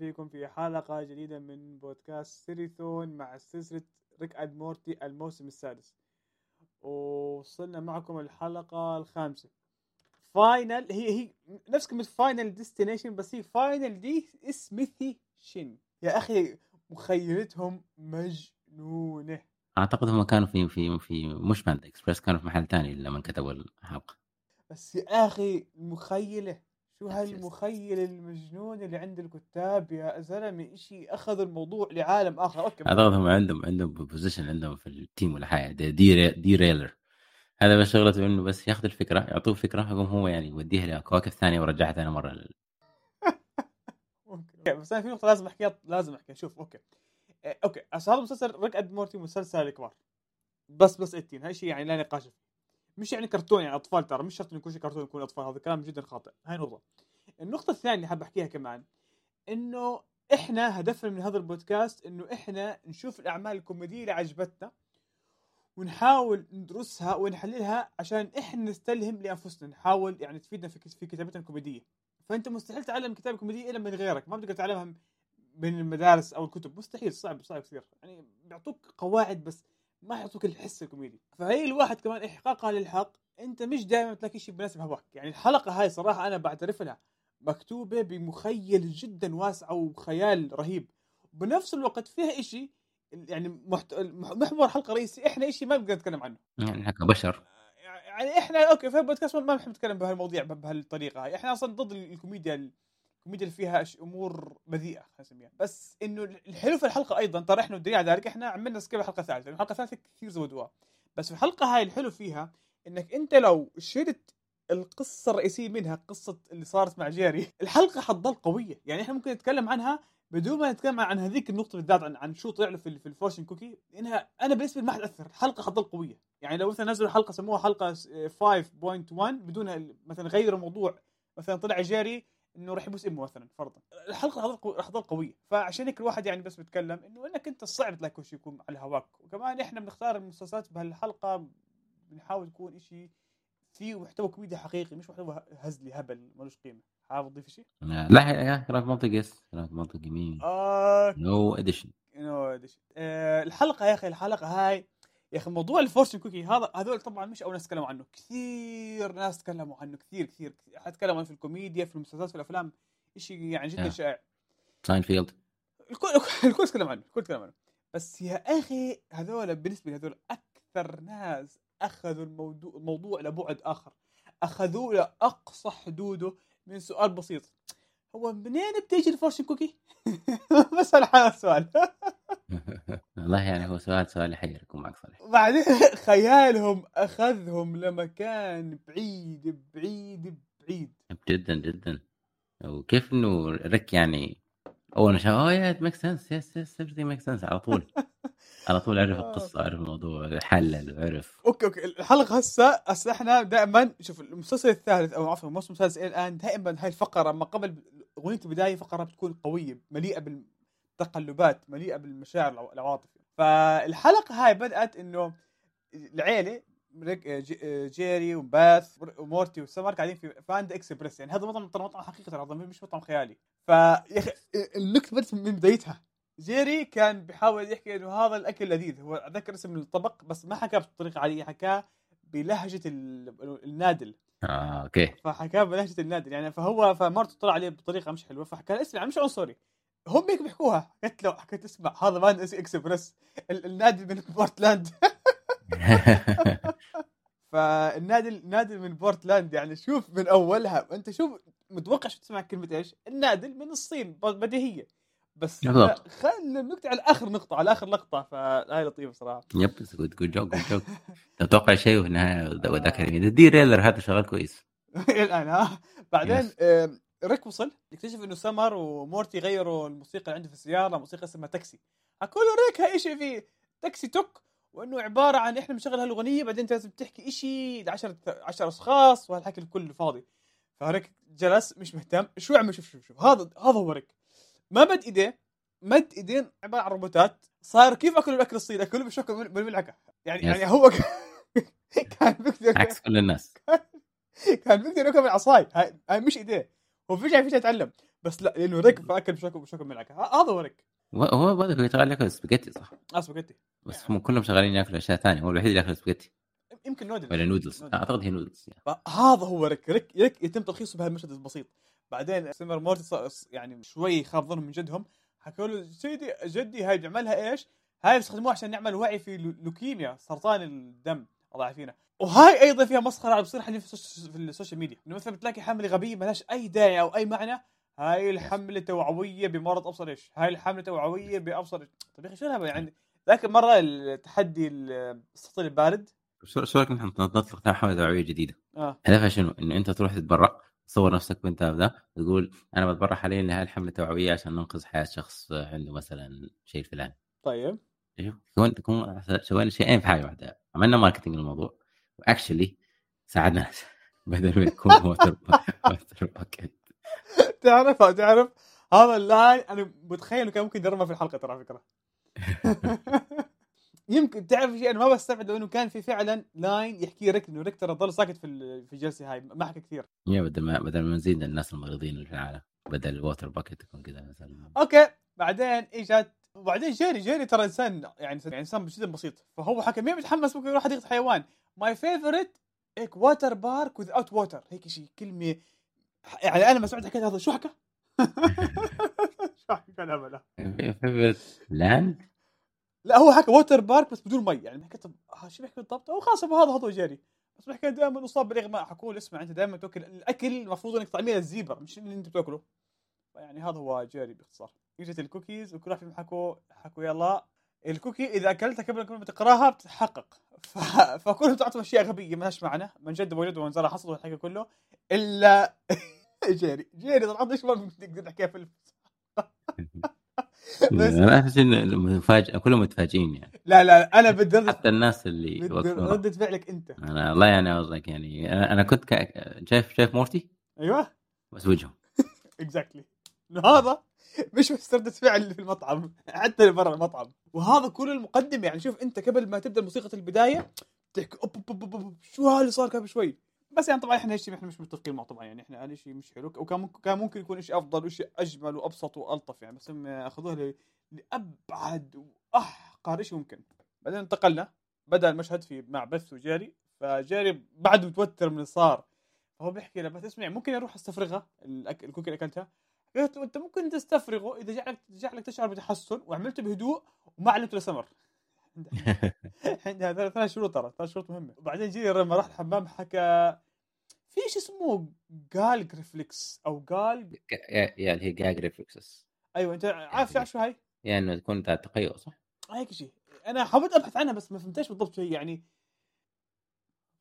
فيكم في حلقة جديدة من بودكاست سيريثون مع سلسلة ريك أند مورتي الموسم السادس. ووصلنا معكم الحلقة الخامسة. Final هي هي نفس كلمة Final Destination بس هي Final DeSmithation. يا أخي مخيلتهم مجنونة. أعتقد هم كانوا في في في مش باندا اكسبرس كانوا في محل ثاني لما كتبوا الحلقة. بس يا أخي مخيلة. شو. هالمخيلة المجنون اللي عند الكتاب يا زلمة إشي أخذ الموضوع لعالم آخر. أوكي اعتقد هم عندهم عندهم position عندهم في ال team ولا حاجة دي, دي, derailer هذا بس شغلته إنه بس ياخذ الفكرة يعطوه فكرة يقوم هو يعني يوديها لكواكب ثانية ورجعها ثاني مرة. لل... أوكي، بس أنا في نقطة لازم أحكيها لازم أحكيها. شوف أوكي. أوكي هذا المسلسل ريك أند مورتي مسلسل الكبار. بس بس 18 هاي شيء يعني لا نقاش فيه. مش يعني كرتون يعني أطفال ترى مش شرط انه يكون شيء كرتون يكون أطفال هذا كلام جدا خاطئ. هاي نقطة. النقطة الثانية اللي حاب أحكيها كمان إنه إحنا هدفنا من هذا البودكاست إنه إحنا نشوف الأعمال الكوميدية اللي عجبتنا ونحاول ندرسها ونحللها عشان إحنا نستلهم لأنفسنا نحاول يعني تفيدنا في في كتابتنا الكوميدية. فأنت مستحيل تعلم كتابه كوميديه إلا من غيرك ما بتقدر تعلمها من المدارس أو الكتب. مستحيل صعب صعب كثير. يعني بيعطوك قواعد بس ما يعطوك الحس الكوميدي فهي الواحد كمان إحقاقها للحق أنت مش دائما تلاقي شيء بناسب هواك يعني الحلقة هاي صراحة أنا بعترف لها مكتوبة بمخيال جدا واسع وخيال رهيب. بنفس الوقت فيها إشي يعني محت... محور حلقة رئيسي إحنا إشي ما بنقدر نتكلم عنه. يعني إحنا كبشر. يعني إحنا أوكي في البودكاست ما بنحب نتكلم بهالمواضيع بهالطريقة هاي. إحنا أصلا ضد الكوميديا اللي فيها أمور بذيئة خلينا نسميها. بس إنه الحلو في الحلقة أيضا ترى إحنا والدليل على ذلك إحنا عملنا skip الحلقة الثالثة الحلقة الثالثة كثير زودوها. بس في الحلقة هاي الحلو فيها إنك أنت لو شلت القصة الرئيسية منها قصة اللي صارت مع جيري الحلقة حتضل قوية. يعني إحنا ممكن نتكلم عنها بدون ما نتكلم عن هذيك النقطة بالذات عن, عن شو طلع له في, في ال fortune cookie. لانها أنا بالنسبة لي ما حتاثر الحلقة حتضل قوية. يعني لو مثلا نزلوا حلقة سموها حلقة س- 5.1 بدون مثلا غيروا موضوع. مثلا طلع جيري إنه راح يبوس إمه مثلا فرضا. الحلقة تضل قوية. فعشان هيك الواحد يعني بس بيتكلم إنه إنك أنت صعب تلاقي كل شيء يكون على هواك. وكمان إحنا بنختار المسلسلات بهالحلقة بنحاول يكون شيء فيه محتوى كوميدي حقيقي مش محتوى هزلي هبل ملوش قيمة. حابب تضيف شيء؟ لا يا كلام منطقي يس كلام منطقي مين no addition no. آه الحلقة يا أخي الحلقة هاي يا أخي موضوع ال fortune cookie هذا هذول طبعا مش اول ناس تكلموا عنه. كثير ناس تكلموا عنه. كثير كثير. كثير حتكلموا عنه في الكوميديا في المسلسلات في الأفلام. شيء يعني جدا آه. شائع. ساينفيلد الكل الكل تكلم عنه. الكل تكلم عنه. بس يا أخي هذول بالنسبة لي هذول أكثر ناس أخذوا الموضوع الموضوع لبعد آخر. أخذوه لأقصى حدوده من سؤال بسيط. هو منين بتيجي ال fortune cookie؟ بس هذا السؤال. والله يعني هو سؤال سؤال يحير يكون معك صالح. بعدين خيالهم أخذهم لمكان بعيد بعيد بعيد. جدا جدا. وكيف إنه ريك يعني أول ما شاف oh yeah make sense yes yes make sense على طول. على طول عرف آه. القصة عرف الموضوع حلل وعرف. أوكي أوكي. الحلقة هسه هسه إحنا دائما شوف المسلسل الثالث أو عفوا موسم الثالث إلى الآن دائما هاي الفقرة ما قبل أغنية البداية فقرة بتكون قوية مليئة بالتقلبات مليئة بالمشاعر العو- العواطف فالحلقة هاي بدأت إنه العيلة ريك- ج- جيري وباث ومورتي وسمر قاعدين في باندا إكسبريس. يعني هذا مطعم مطعم حقيقي ترى هذا مش مطعم خيالي. فيا أخي النكتة بدت من بدايتها. جيري كان بيحاول يحكي إنه هذا الأكل لذيذ. هو أتذكر اسم الطبق بس ما حكاه بطريقه عاديه حكاه بلهجة ال- النادل. آه أوكي. فحكاه بلهجة النادل يعني فهو فمرته طلع عليه بطريقة مش حلوة فحكى اسمع مش عنصري هم هيك بيحكوها. قلت له حكيت اسمع هذا باندا اكسبريس ال- النادل من بورتلاند. فالنادل نادل من بورتلاند يعني شوف من أولها أنت شوف متوقع شو تسمع كلمة إيش؟ النادل من الصين بديهية. بس بالضبط. خلينا النقطة على آخر نقطة على آخر لقطة فهاي لطيفة صراحة. يب جود جود جوك جود جوك تتوقع شيء وفي النهاية وذاك derailer هذا شغال كويس. الآن ها بعدين Yes. آم، ريك وصل يكتشف إنه سمر ومورتي غيروا الموسيقى اللي عنده في السيارة موسيقى اسمها توكسي. حكوا له ريك هاي شيء في تيك توك وإنه عبارة عن إحنا بنشغل هالأغنية بعدين أنت لازم تحكي شيء ل 10 10 أشخاص وهالحكي الكل فاضي. فريك جلس مش مهتم شو عمل شوف شوف شوف. هذا هذا هو ريك. ما مد ايديه مد إيدين عبارة عن روبوتات. صار كيف اكلوا الأكل الصيني؟ اكلوا بالشوكه بال- بالملعقه يعني Yes. يعني هو كان بيقدر عكس كل الناس. كان بيقدر ياكل بالعصاي هاي, مش ايديه هو فجاه فجاه يتعلم بس لا لأنه ريك فأكل بشكل بشكل ملعقه هذا هو ريك. هو- برضه يشتغل ياكل سباجيتي صح؟ آه سباجيتي. بس هم كلهم شغالين ياكلوا أشياء ثانية. هو الوحيد اللي ياكل سباجيتي. يمكن noodle ولا نودلز. أعتقد هي نودلز يعني. هذا هو ريك ريك. ريك يتم تلخيصه بهالمشهد البسيط. بعدين سمر مورتي يعني شوي خاب ظنهم من جدهم حكوا له سيدي جدي هاي بنعملها إيش؟ هاي بيستخدموها عشان نعمل وعي في لو- لوكيميا سرطان الدم الله يعافينا وهاي أيضا فيها مسخرة بتصير حاليا في, ال soc- في ال social media إنه مثلا بتلاقي حملة غبية ما لهاش أي داعي أو أي معنى هاي الحملة توعوية بمرض أبصر إيش؟ هاي الحملة توعوية بأبصر إيش؟ طيب يا أخي شو يعني ذاك المرة التحدي السطل البارد شو رأيك نحن نطلق حملة توعوية جديدة آه هدفها شنو؟ إنه أنت تروح تتبرع تصور نفسك وانت ذا تقول أنا بتبرع حاليا لهذه الحملة التوعوية عشان ننقذ حياة شخص عنده مثلا شيء الفلاني طيب. شوف كون تكون سوينا شيئين في حاجة واحدة عملنا marketing للموضوع و actually ساعدنا ناس بدل ما يكون ووتر باكيت تعرف تعرف هذا ال line أنا متخيل إنه كان ممكن يدرمها في الحلقة ترى فكرة. يمكن تعرف شيء أنا ما بستبعد لو إنه كان في فعلا line يحكي ريك انه ريك ترى ضل ساكت في في الجلسه هاي ما حكى كثير. يا بدل ما بدل ما نزيد الناس المريضين اللي في العالم بدل ال water bucket يكون كذا مثلا. okay بعدين اجت وبعدين جيري جيري ترى إنسان يعني يعني إنسان جدا بسيط. فهو حكى مين متحمس ممكن يروح حديقه حيوان. my favorite هيك water park without water هيك شيء كلمة. يعني أنا ما سمعت حكيت هذا شو حكى؟ شو حكى الهبل land لا هو حكى water park بس بدون مي يعني حكيت ها شو بيحكي بالضبط؟ هو خلاص هو هذا هذا جيري بس بحكي دائما أصاب بالإغماء. حكوا له اسمع أنت دائما تاكل الأكل المفروض إنك تطعميه لل zebra مش اللي أنت بتأكله. يعني هذا هو جيري باختصار. اجت الكوكيز وكل واحد فيهم حكوا حكوا يلا ال cookie إذا اكلتها قبل ما تقراها بتتحقق ف... فكلهم تعطوا أشياء غبية ما لهاش معنى. من جد وجد وانزرع حصل والحكي كله. إلا جيري جيري طبعا إيش ما نقدر نحكيها في أنا أحس انه مفاجاه كلهم متفاجئين يعني. لا لا أنا بدي حتى الناس اللي ردة فعلك أنت. أنا الله يعني قصدك يعني أنا كنت. شايف شايف مورتي؟ أيوه. بس وجهه. exactly هذا مش بس ردة فعل في المطعم حتى برا المطعم. وهذا كل المقدمة يعني شوف أنت قبل ما تبدأ موسيقى البداية تحكي أوب أوب أوب أوب شو هاللي صار قبل شوي؟ بس يعني طبعا إحنا هالشيء إحنا مش متفقين معه طبعا يعني إحنا هذا الشيء مش حلو وكان ممكن كان ممكن يكون شيء أفضل وشيء أجمل وأبسط وألطف يعني بس هم اخذوه ل- لأبعد وأحقر شيء ممكن. بعدين انتقلنا بدأ المشهد في مع بث وجيري فجيري بعد متوتر من اللي صار فهو بيحكي له بس اسمع ممكن أروح أستفرغها؟ الأك... الكوكي اللي أكلتها. قلت له أنت ممكن تستفرغه إذا جعلك جعلك تشعر بتحسن وعملته بهدوء وما علمته لسمر. عندها ثلاث ثلاث شروط ترى ثلاث شروط مهمة وبعدين جيري لما راح الحمام حكى في شيء اسمه gag reflex أو جال يا اللي هي جاج ريفلكسس أيوه أنت عارف تعرف شو هاي؟ يعني إنه تكون تقيؤ صح؟ هيك شيء أنا حاولت أبحث عنها بس ما فهمتش بالضبط شيء يعني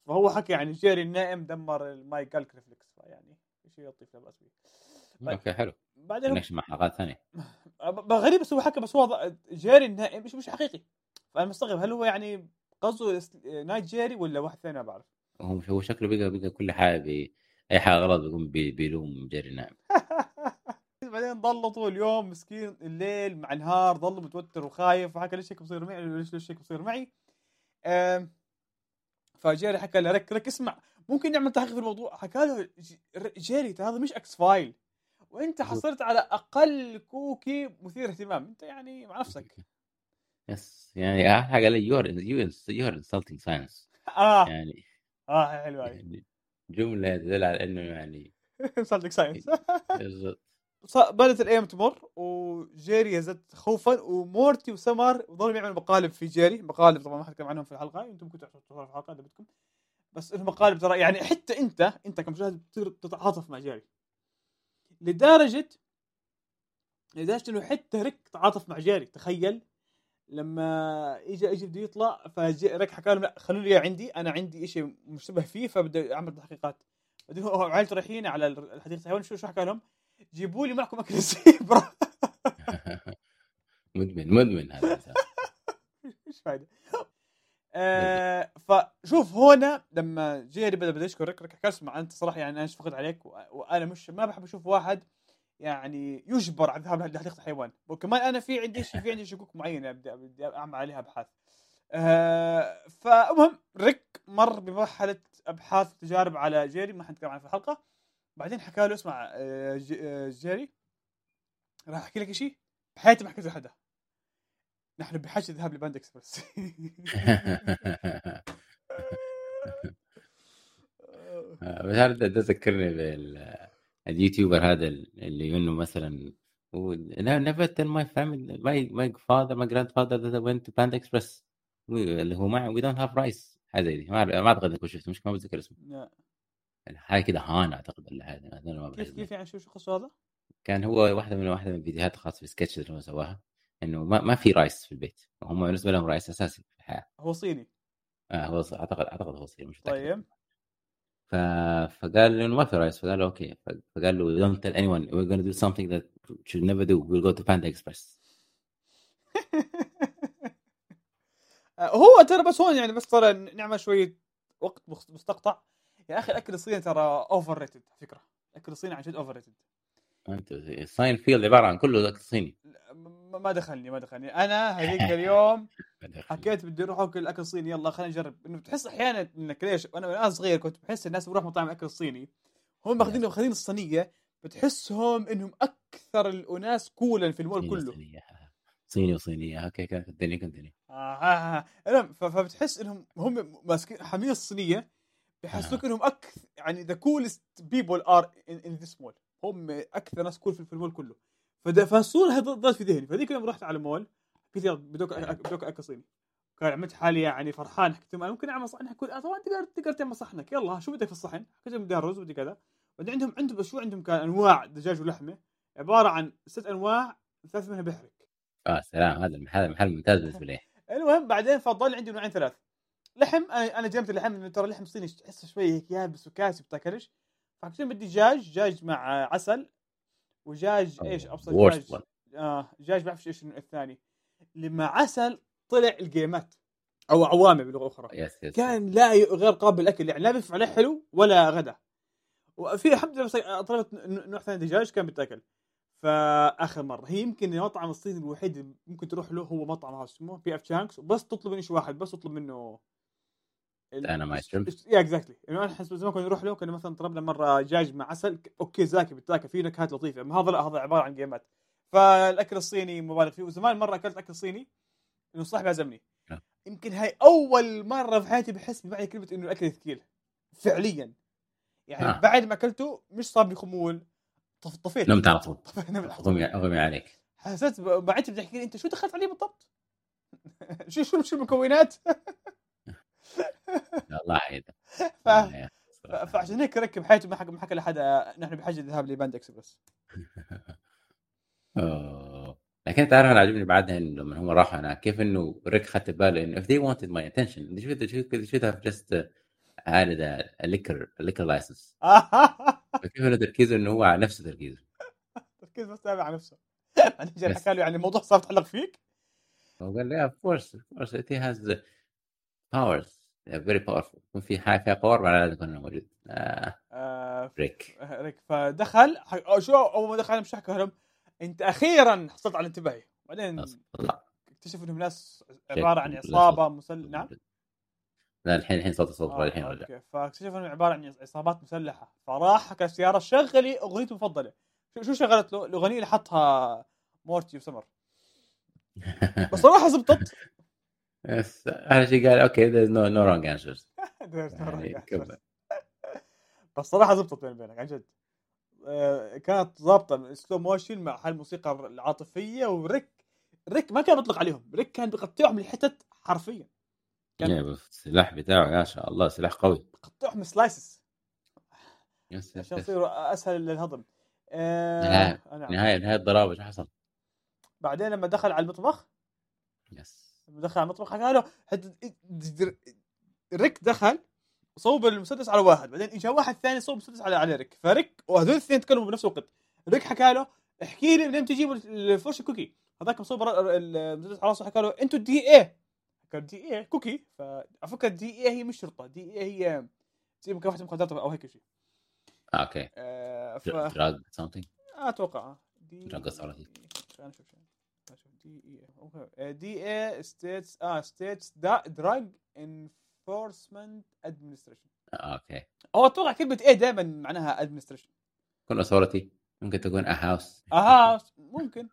فهو حكى يعني جيري النائم دمر ال my gag reflex يعني شيء لطيف لا باس به. okay حلو بعدين نكشف مع حلقات ثانية غريب بس هو حكى بس هو جيري النائم مش مش حقيقي فانا مستغرب هل هو يعني قصده إس- night جيري ولا واحد ثاني؟ ما بعرف. هو هو شكله بقى بقى كل حاجة بي... أي حاجة غلط بيقوم بي... بيلوم جيري نايم بعدين ضل طول اليوم مسكين الليل مع النهار ضل متوتر وخايف وحكى ليش هيك بصير معي؟ ليش ليش هيك بصير معي؟ فجيري حكى له ريك ريك اسمع ممكن نعمل تحقيق في الموضوع. حكى له جيري هذا مش X-File وأنت حصلت على أقل cookie مثير اهتمام. أنت يعني مع نفسك. yes يعني أحلى حاجة you're you're insulting science آه. يعني آه حلوة يعني جملة تدل على إنه يعني صدق science بالضبط. بدأت الأيام تمر وجيري يزداد خوفا ومورتي وسمر ظلوا يعملوا مقالب في جيري. مقالب طبعا ما حد عنهم في الحلقة أنتم ممكن تشوفوها في الحلقة إذا بدكم. بس إنه مقالب ترى يعني حتى أنت أنت كمشاهد بتصير تتعاطف مع جيري. لدرجة لدرجة إنه حتى ريك تعاطف مع جيري تخيل. لما اجى اجى بده يطلع فريك حكى لهم لا خلوني إياه عندي أنا عندي شيء مشتبه فيه فبدي أعمل تحقيقات بعدين هو عائلته رايحين على الحديقة الحيوان شو شو حكى لهم؟ جيبوا لي معكم أكل الزيبرا مدمن مدمن هذا. إيش فايدة؟ آه فشوف هنا لما جيري بدا بدأ يشكر ريك ريك حكى اسمع أنت صراحة يعني أنا فقد عليك وأنا مش ما بحب أشوف واحد يعني يجبر على الذهاب لحديقه الحيوان وكمان أنا في عندي في عندي شكوك معينة بدي بدي أعمل عليها أبحاث. آه فالمهم ريك مر بمرحلة أبحاث وتجارب على جيري ما حنتكلم عنها في الحلقة. بعدين حكى له اسمع آه آه، جيري راح احكي لك شيء بحياتي ما حكيت لحدا نحن بحاجة الذهاب لباند إكسبرس. بس هذا تذكرني باليوتيوبر هذا اللي إنه مثلا never tell my family my my father my grandfather that I went to Panda Express. اللي هو ما we don't have rice. هذا ما ما أعتقد انكم شفته مش ما بتذكر اسمه. لا. هاي كذا هان أعتقد ولا هذا ما كيف. كيف يعني؟ شو شو هذا؟ كان هو واحدة من واحدة من الفيديوهات الخاصة بالسكتش اللي هو سواها إنه ما, ما في rice في البيت. هم بالنسبة لهم rice أساسي في الحياة. هو صيني. آه هو اعتقد أعتقد هو صيني مش طيب. ف... فقال له ما في رايس فقال له okay فقال له don't tell anyone. We're to do something that should never do. We'll go to Panda Express. هو ترى بس هون يعني بس ترى نعمل شوية وقت مستقطع. يا أخي الأكل الصيني ترى overrated فكرة. الأكل الصيني عن جد overrated أنت ساين فيلد عبارة عن كله أكل صيني. ما دخلني ما دخلني. أنا هذيك اليوم حكيت بدي أروح أكل اكل صيني يلا خلينا نجرب. إنه بتحس أحيانا إنك ليش؟ وأنا صغير كنت بحس الناس بروح مطاعم اكل صيني هم ماخذين ماخذين الصينية بتحسهم إنهم أكثر الأناس cool في المول كله. وصينية. صيني وصينيه okay كان كنتني كنتني آه آه آه. فبتحس إنهم هم ماسكين حاملين الصينية بحسوك آه. إنهم أكثر يعني the coolest people are in this mall هم أكثر ناس cool في المول كله. فالصورة هذه ضلت في ذهني. فذيك اليوم رحت على المول قلت يلا بدوك آه. بدوك اكل صيني كان عملت حالي يعني فرحان حكيت لهم أنا ممكن أعمل صحن حكوا آه طبعا تقدر تقدر تعمل صحنك. يلا شو بدك في الصحن؟ حكيت لهم بدي رز بدي كذا. بعدين عندهم عندهم شو عندهم؟ كان أنواع دجاج ولحمة. عبارة عن ست أنواع ثلاث منها بحرك. آه سلام. هذا المحل محل ممتاز بالنسبة لي. المهم بعدين فضل عندي نوعين ثلاث. لحم أنا أنا جربت اللحم لأنه ترى اللحم الصيني تحسه شوي هيك يابس وكاسي بتاكلش لهم بدي دجاج دجاج مع عسل. ودجاج إيش ابسط one. آه دجاج بعرفش إيش النوع الثاني. مع عسل طلع الجيمات أو عوامه بلغه أخرى yes yes كان لا غير قابل للأكل يعني لا بينفع عليه حلو ولا غدا. وفي الحمد لله بس طلبت نوع ثاني دجاج كان بيتاكل فآخر مرة هي يمكن المطعم الصيني الوحيد اللي ممكن تروح له هو مطعم هذا اسمه P.F. Chang's وبس تطلب منه شيء واحد بس تطلب منه shrimp. yeah exactly إنه أنا أحس زمان كنا نروح له كنا مثلا طلبنا مرة دجاج مع عسل okay زاكي بتاكل فيه نكهات لطيفة اما هذا لا هذا عبارة عن جيمات فالأكل الصيني مبالغ فيه وزمان مرة أكلت أكل صيني إنه صاحبي عزمني. يمكن هاي أول مرة في حياتي بحس بمعنى كلمة إنه الأكل ثقيل فعليا يعني آه. بعد ما أكلته مش صار لي خمول طف طفيت نمت على طول. اغمي عليك حسيت بعدت بتحكي أنت شو دخلت عليه بالضبط؟ شو شو شو المكونات؟ الله ف... ف- فعشان هيك ريك بحياته ما حكى ما حكى لحدا نحن بحاجة الذهاب ل Panda Express. لكن تعرف أنا عجبني بعدها إنه لما هم راحوا هناك كيف إنه ريك خد باله إنه if they wanted my attention they should, they should, they should have just uh, added a, liquor a liquor license. فكيف إنه تركيزه إنه هو على نفسه تركيزه؟ تركيز بس تابع على نفسه. Yes. حكى له يعني الموضوع صار يتعلق فيك؟ فهو قال لي of course of course it has powers. Very powerful. يكون في حاجة فيها power بعد لازم يكون موجود. آه آه ريك. ريك. فدخل. أو شو أول ما دخل مش لهم. أنت أخيرا حصلت على انتباهي بعدين طلع اكتشفوا إنهم ناس عبارة عن عصابة صوت. مسل نعم؟ لا الحين الحين صوت الصوت آه، الحين رجع okay. فاكتشفوا إنهم عبارة عن عصابات مسلحة. فراح حكى السيارة شغلي أغنيته المفضله شو شغلت له؟ الأغنية اللي حطها مورتي وسمر. بس صراحة زبطت. بس اهم شيء قال okay there's no no wrong answers. يعني كمل. بس صراحة زبطت بيني وبينك عن جد. آه، كانت ضابطة slow motion مع هالموسيقى العاطفيه وريك ريك ما كان بيطلق عليهم. ريك كان بيقطعهم لحتت حرفيا. كان- بس السلاح بتاعه ما شاء الله سلاح قوي. بيقطعهم slices yes عشان. يصيروا أسهل للهضم. نهاية. آه نهاية الضرابة شو حصل؟ بعدين لما دخل على المطبخ yes دخل على المطبخ حكى له ريك دخل صوب المسدس على واحد بعدين اجى واحد ثاني صوب المسدس على على ريك فريك وهذول الاثنين تكلموا بنفس الوقت ريك حكى له احكي لي منين تجيبوا ال fortune cookie هذاك مصوب المسدس على راسه حكى له أنتوا DEA؟ حكى DEA okay فعلى فكرة DEA هي مش شرطة DEA هي زي مكافحه المخدرات أو هيك شيء. okay. آه، ف drug something أتوقع آه. خلينا نشوف DEA okay DEA states آه states Drug Enforcement Administration okay أو أتوقع كلمة A دائما معناها administration كل authority ممكن تكون اهاوس أها ممكن.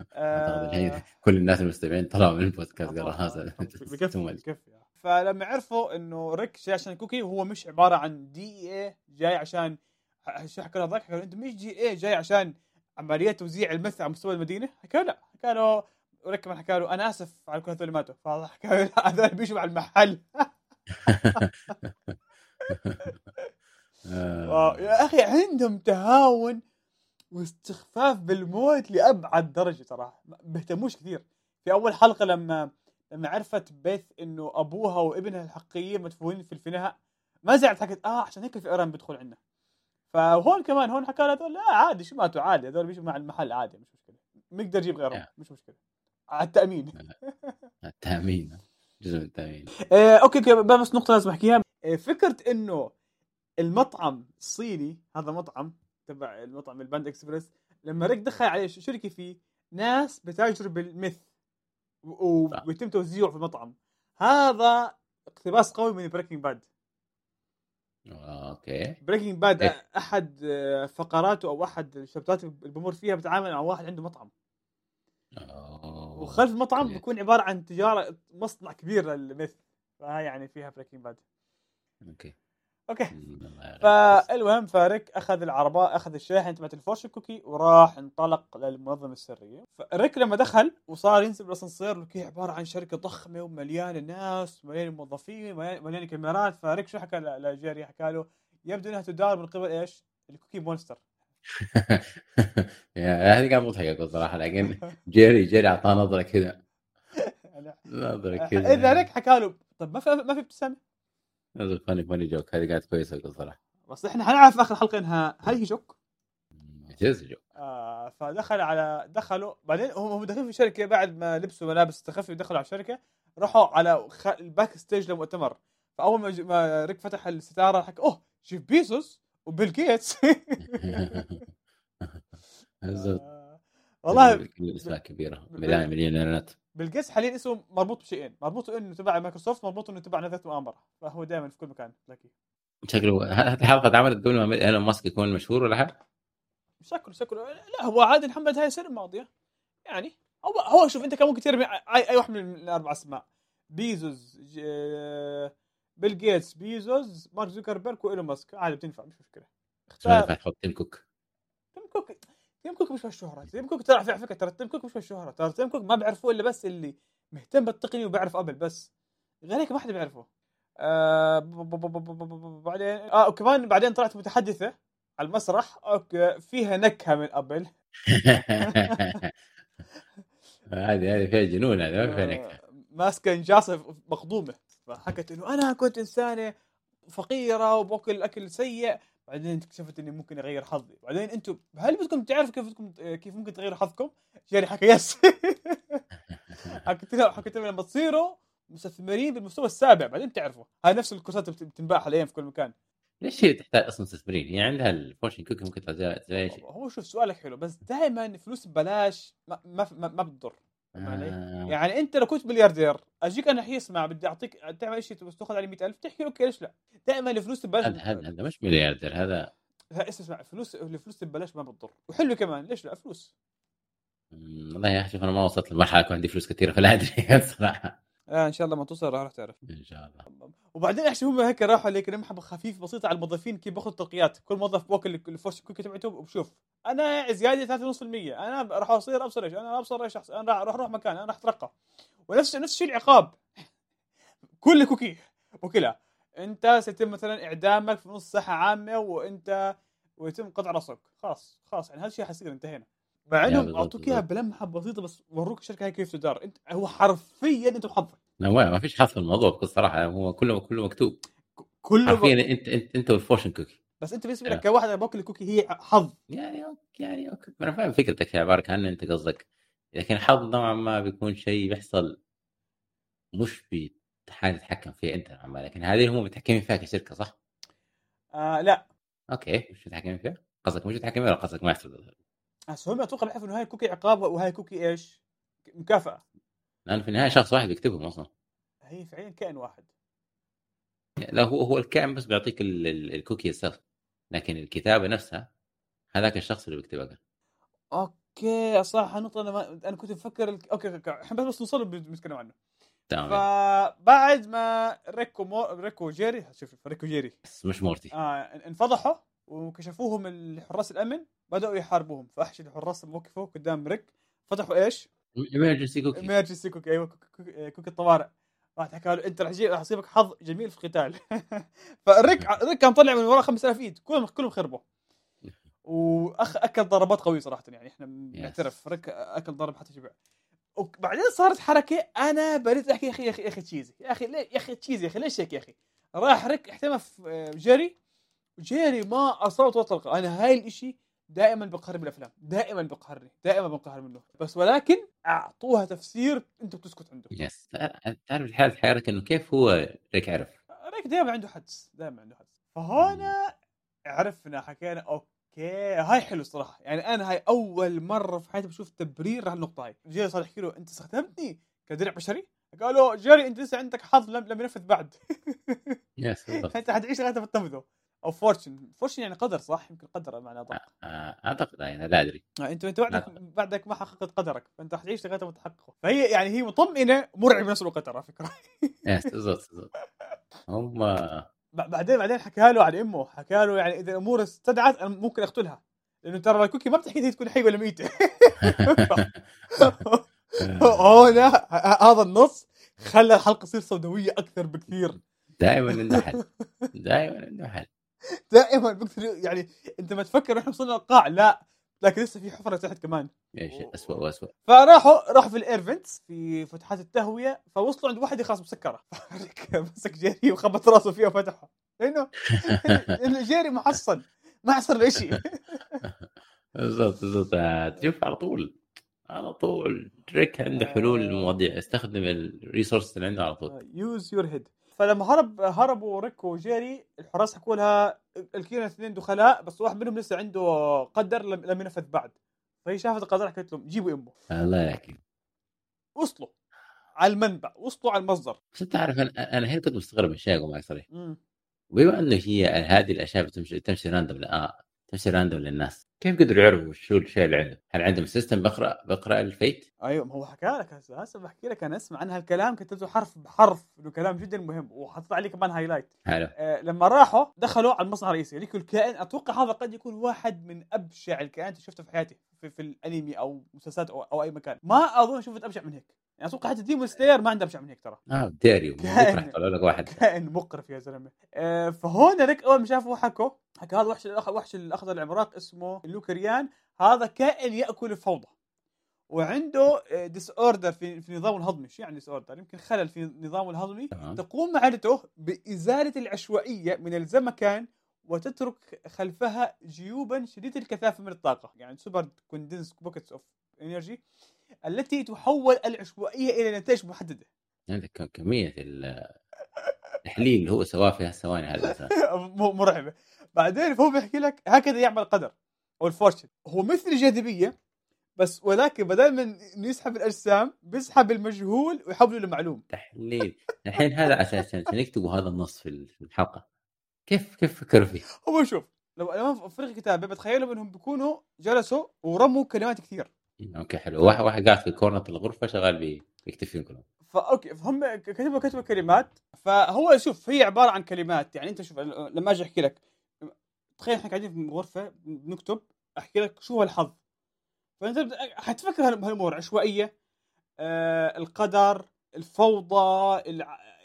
الحين كل الناس المستمعين طلعوا من البودكاست قالوا هذا. بكفي فلما عرفوا إنه ريك جاي عشان cookie وهو مش عبارة عن DEA جاي عشان شو حكى له ذاك؟ حكى له إنت مش DEA جاي عشان عمليات توزيع ال meth على مستوى المدينة؟ حكى له لا. حكى له كمان حكى له أنا آسف على كل هذول اللي ماتوا. فحكى له لا هذول بيجوا على المحل. يا أخي عندهم تهاون واستخفاف بالموت لأبعد درجة صراحة ما بيهتموش كثير. في أول حلقة لما لما عرفت بيث إنه أبوها وابنها الحقيقيين مدفونين في الفناء ما زعلت حكت آه عشان هيك الفئران بيدخل عندنا. فهون كمان هون حكى لها هذول لا عادي شو ماتوا؟ عادي هذول بيجوا مع المحل عادي مش مشكلة. بنقدر نجيب غيرهم. مش مشكلة. على التأمين. التأمين. جزء من التأمين. آه، okay okay بس نقطة لازم أحكيها. آه، فكرة إنه المطعم الصيني هذا مطعم تبع المطعم ال Panda Express لما ريك دخل عليه شركة فيه ناس بتاجروا بال meth. ويتم توزيعه في المطعم. هذا اقتباس قوي من Breaking Bad okay. Breaking Bad إيه. أحد آه، فقراته أو أحد الشابترات اللي بمر فيها بتعامل مع واحد عنده مطعم. وخلف المطعم okay. بيكون عبارة عن تجارة مصنع كبير لل meth فهي يعني فيها Breaking Bad. okay. okay. فالمهم فريك أخذ العرباية أخذ الشاحن تبعت ال fortune cookie وراح انطلق للمنظمة السرية. فريك لما دخل وصار ينزل بالاسانسير okay عبارة عن شركة ضخمة ومليانة ناس مليانة موظفين مليانه مليانة كاميرات. فريك شو حكى لجيري؟ حكى له يبدو إنها تدار من قبل إيش؟ ال Cookie Monster. هذه كانت مضحكة صراحة لكن جيري جيري أعطاه نظرة كذا. يعني نظره كذا. إذا ريك حكى له. طب ما في ما في ابتسامه هذا funny funny joke. هذه كانت كويسة صراحة. بس إحنا حنعرف آخر الحلقة إنها هل هي joke؟ جز جو آه فدخل على دخلوا بعدين هم داخلين في الشركة بعد ما لبسوا ملابس تخفي ودخلوا على الشركة راحوا على. ال backstage لمؤتمر. فأول ما, ريك فتح الستارة حكى أوه جيف بيزوس؟ وبيل جيتس. آه، والله كل الأسماء كبيره مليون مليونيرات بيل جيتس حاليا اسمه مربوط بشيئين. مربوط إنه تبع مايكروسوفت مربوط إنه تبع نظرية مؤامرة. فهو دائما في كل مكان تلاقيه. شكله هذه الحلقة اتعملت قبل ما إيلون ماسك يكون مشهور ولا حاجة؟ شكله شكله. لا هو عادي محمد هاي السنة الماضية. يعني هو هو شوف أنت كان ممكن ترمي اي, أي واحد من الأربع أسماء. بيزوس ج... بيل جيتس بيزوس مارك زوكربيرج وإيلون ماسك. عادي بتنفع مش مشكلة. ما ينفع اختار تحط تيم كوك. تيم كوك تيم كوك مش الشهرة تيم كوك ترى على فكرة ترى تيم كوك مش الشهرة ترى تيم كوك ما بيعرفوه إلا بس اللي مهتم بالتقنيه وبيعرف أبل بس. غير هيك ما حدا بيعرفه. آه بعدين آه وكمان بعدين طلعت متحدثة على المسرح. okay فيها نكهة من أبل. هذه هذه فيها جنون هذه ما فيها نكهة. آه، ماسكة نجاصة مقضومة. فحكت إنه أنا كنت إنسانة فقيرة وبأكل اكل سيء بعدين اكتشفت إني ممكن أغير حظي بعدين أنتم هل بدكم تعرفوا كيف بدكم كيف ممكن تغيروا حظكم؟ جيري حكى yes حكيت له حكيت له لما تصيروا مستثمرين بالمستوى السابع بعدين تعرفوا هاي نفس الكورسات اللي بتنباع حاليا في كل مكان ليش هي تحتاج أصلا مستثمرين؟ هي عندها ال fortune cookie ممكن تسوي اي شيء هو شوف سؤالك حلو بس دائما فلوس ببلاش ما ما ما, ما بتضر؟ آه. يعني أنت لو كنت ملياردير أجيك أنا حي اسمع بدي أعطيك تعمل شيء بس تأخذ علي 100000 تحكي okay ليش لا؟ دائما الفلوس ببلاش هذا هذا مش ملياردير هذا ها، اسمع اسمع فلوس الفلوس ببلاش ما بتضر. وحلو كمان ليش لا؟ فلوس. والله يا أخي شوف أنا ما وصلت لمرحلة يكون عندي فلوس كثيرة فلا أدري. صراحة. آه إن شاء الله ما توصل راح تعرف. إن شاء الله. وبعدين احشي هم هيك راحوا لك لمحه خفيف بسيطه على الموظفين كيف باخذ ترقيات كل موظف باكل ال fortune cookie تبعته وبشوف. أنا زيادة 3.5% أنا راح أصير أبصر إيش؟ أنا أبصر إيش. أنا راح أروح مكان أنا راح أترقى. ونفس نفس الشيء العقاب. كل كوكي. وكلها أنت سيتم مثلا إعدامك في نص ساحه عامة وانت ويتم قطع راسك. خلاص خلاص. يعني هذا الشيء حيصير انتهينا. مع إنهم أعطوك إياها. بلمحة بسيطة بس وروك الشركة هاي كيف تدار. أنت هو حرفيا أنت وحظك لا ما فيش حظ في الموضوع بكل صراحة. هو كله كله مكتوب. كله حرفيا انت انت أنت وال fortune cookie. بس أنت بالنسبة. لك كواحد باكل الكوكي هي حظ. يعني okay يعني okay أنا فاهم فكرتك يا عباره كان أنت قصدك. لكن الحظ نوعا ما بيكون شيء بيحصل مش بحاجه تتحكم فيها أنت نوعا ما. لكن هذه هم متحكمين فيها كشركة صح؟ آه لا. okay مش متحكمين فيها؟ قصدك مش متحكمين ولا قصدك ما يحصل؟ بس هم أتوقع بيعرفوا إنه هاي كوكي عقاب وهاي كوكي إيش؟ مكافأة. لأنه في النهاية شخص واحد بيكتبهم أصلا. هي فعليا كائن واحد. لا هو هو الكائن بس بيعطيك ال- ال- الكوكي السلف لكن الكتابة نفسها هذاك الشخص اللي بيكتب أقل okay صح نقطة أنا ما... أنا كنت بفكر ال... okay okay إحنا بس نوصل بنتكلم عنه. تمام. فبعد ما ريك ومو... ريك وجيري شوف ريك وجيري. بس مش مورتي. آه انفضحوا وكشفوهم الحراس الأمن بدأوا يحاربوهم. فأحشد الحراس وقفوا قدام ريك. فتحوا إيش؟ emergency cookie emergency cookie أيوه cookie, الطوارئ. راح حكى له أنت راح يصيبك حظ جميل في القتال. فريك ريك كان طلع من ورا 5000 إيد. كلهم كلهم خربوا. واخ أكل ضربات قوية صراحة يعني. إحنا نعترف. ريك أكل ضرب حتى شبع. وبعدين صارت حركة. أنا بريت أحكي يا أخي يا أخي يا أخي تشيزي يا أخي يا أخي تشيزي يا أخي ليش هيك يا أخي؟ راح ريك احتمى في جيري. جيري ما اصابت ولا طلقه أنا هاي الإشي دائما بقهر بالأفلام. دائما بقهرني. دائما بنقهر منه. بس ولكن أعطوها تفسير أنت بتسكت عنده. يس تعرف الحاله حيرك إنه كيف هو ريك عرف؟ ريك دائما عنده حدس. دائما عنده حدس. فهنا عرفنا حكينا okay هاي حلو الصراحة. يعني أنا هاي أول مرة في حياتي بشوف تبرير على النقطة هاي. جيري صار يحكي له أنت استخدمتني كدرع بشري؟ قالوا جيري أنت لسه عندك حظ لم لم ينفذ بعد. yes أنت حتعيش لغاية ما تنفذه. أو fortune. fortune يعني قدر صح؟ يمكن قدر معنى أدق. أعتقد يعني لا أدري. أنت انت بعدك بعدك ما حققت قدرك. فأنت حتعيش لغاية ما تحققه. فهي يعني هي مطمئنة مرعبة بنفس الوقت على فكرة. يس بالضبط بالضبط. هم بعدين بعدين حكى له عن أمه. حكى له يعني إذا الأمور استدعت أنا ممكن أقتلها. لأنه ترى الكوكي ما بتحكي هي تكون حي ولا ميتة. هنا هذا النص خلى الحلقة تصير سوداوية أكثر بكثير. دائما عنده حل. دائما عنده حل. دائما بقدر يعني أنت ما تفكر إحنا وصلنا القاع لا لكن لسه في حفرة تحت كمان. إيش اسوء واسوء فراحوا راحوا في ال air vents في فتحات التهوية فوصلوا عند واحدة خلاص مسكره مسك جيري وخبط راسه فيها وفتحها لأنه جيري محصن. ما حصل له شيء بالضبط بالضبط. تشوف على طول على طول. ريك عنده حلول للمواضيع. استخدم ال resources اللي عنده على طول. use your head فلما هرب هربوا ريك وجيري الحراس حكوا لها لقينا اثنين دخلاء بس واحد منهم لسه عنده قدر لم ينفذ بعد. فهي شافت القدر حكت لهم جيبوا أمه. الله يحكي. وصلوا على المنبع وصلوا على المصدر. بس أنت عارف أنا أنا هنا كنت مستغرب من شيء معك صريح بما إنه هي هذه الأشياء بتمشي تمشي random آه تمشي random للناس. كيف قدروا يعرفوا شو الشيء اللي عنده؟ هل عندهم system بقرأ بقرأ ال fate؟ أيوه ما هو حكى لك هسه بحكي لك أنا أسمع عن هالكلام كتبته حرف بحرف إنه كلام جدا مهم وحطيت عليه كمان highlight حلو. آه لما راحوا دخلوا على المصنع الرئيسي هذيك الكائن أتوقع هذا قد يكون واحد من أبشع الكائنات اللي شفتها في حياتي في, في الأنمي أو مسلسلات أو, أو أي مكان. ما أظن شفت أبشع من هيك. يعني أتوقع حتى ديمون سلاير ما عنده ابشع من هيك ترى. آه داري بكره طلع لك واحد. كائن مقرف يا زلمة. آه فهون ريك أول ما شافوا حكوا حكى هذا وحش وحش الأخضر العملاق اسمه لوكريان هذا كائن يأكل الفوضى. وعنده disorder في في نظامه الهضمي. شو يعني disorder يمكن خلل في نظامه الهضمي. تقوم معدته بإزالة العشوائية من الزمكان وتترك خلفها جيوبا شديده الكثافة من الطاقة. يعني super condensed pockets of energy التي تحول العشوائية إلى نتائج محددة. عندك كمية التحليل اللي هو سواه في هالثواني هذا مرعبه بعدين فهو بيحكي لك هكذا يعمل القدر أو ال fortune هو مثل الجاذبيه بس ولكن بدل من يسحب الأجسام بيسحب المجهول ويحوله لمعلوم. تحليل. الحين هذا أساسا. نكتبوا هذا النص في الحلقة؟ كيف كيف فكروا فيه؟ هو شوف لو لما فريق كتابة بتخيلوا إنهم بيكونوا جلسوا ورموا كلمات كثير. okay حلو. واحد واحد قاعد في corner الغرفة شغال بيكتب فيهم كلهم. ف okay فهم كتبوا كتبوا كلمات. فهو شوف هي عبارة عن كلمات. يعني أنت شوف لما أجي أحكي لك تخيل إحنا قاعدين في غرفة بنكتب أحكي لك شو هو الحظ. فأنت حتفكر هالامور عشوائية. آه القدر الفوضى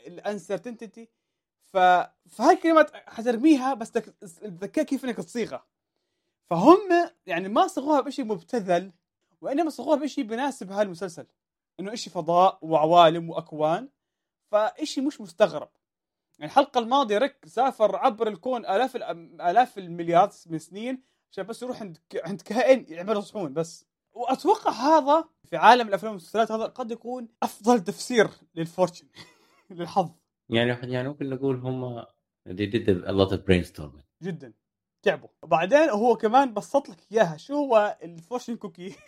الانسرتينتي ف فهاي الكلمات حترميها بس الذكاء كيف إنك تصيغها. فهم يعني ما صيغوها بشيء مبتذل. وإنما صيغوها بشيء بيناسب هالمسلسل. إنه إشي فضاء وعوالم وأكوان فإشي مش مستغرب. يعني الحلقة الماضية ريك سافر عبر الكون آلاف آلاف المليارات من السنين عشان بس يروح عند عند كائن يعمل صحون بس. وأتوقع هذا في عالم الأفلام والمسلسلات هذا قد يكون أفضل تفسير لل fortune للحظ. يعني يعني ممكن نقول هم they did a lot of brainstorming. جدا. تعبوا وبعدين هو كمان بسط لك إياها. شو هو ال fortune cookie؟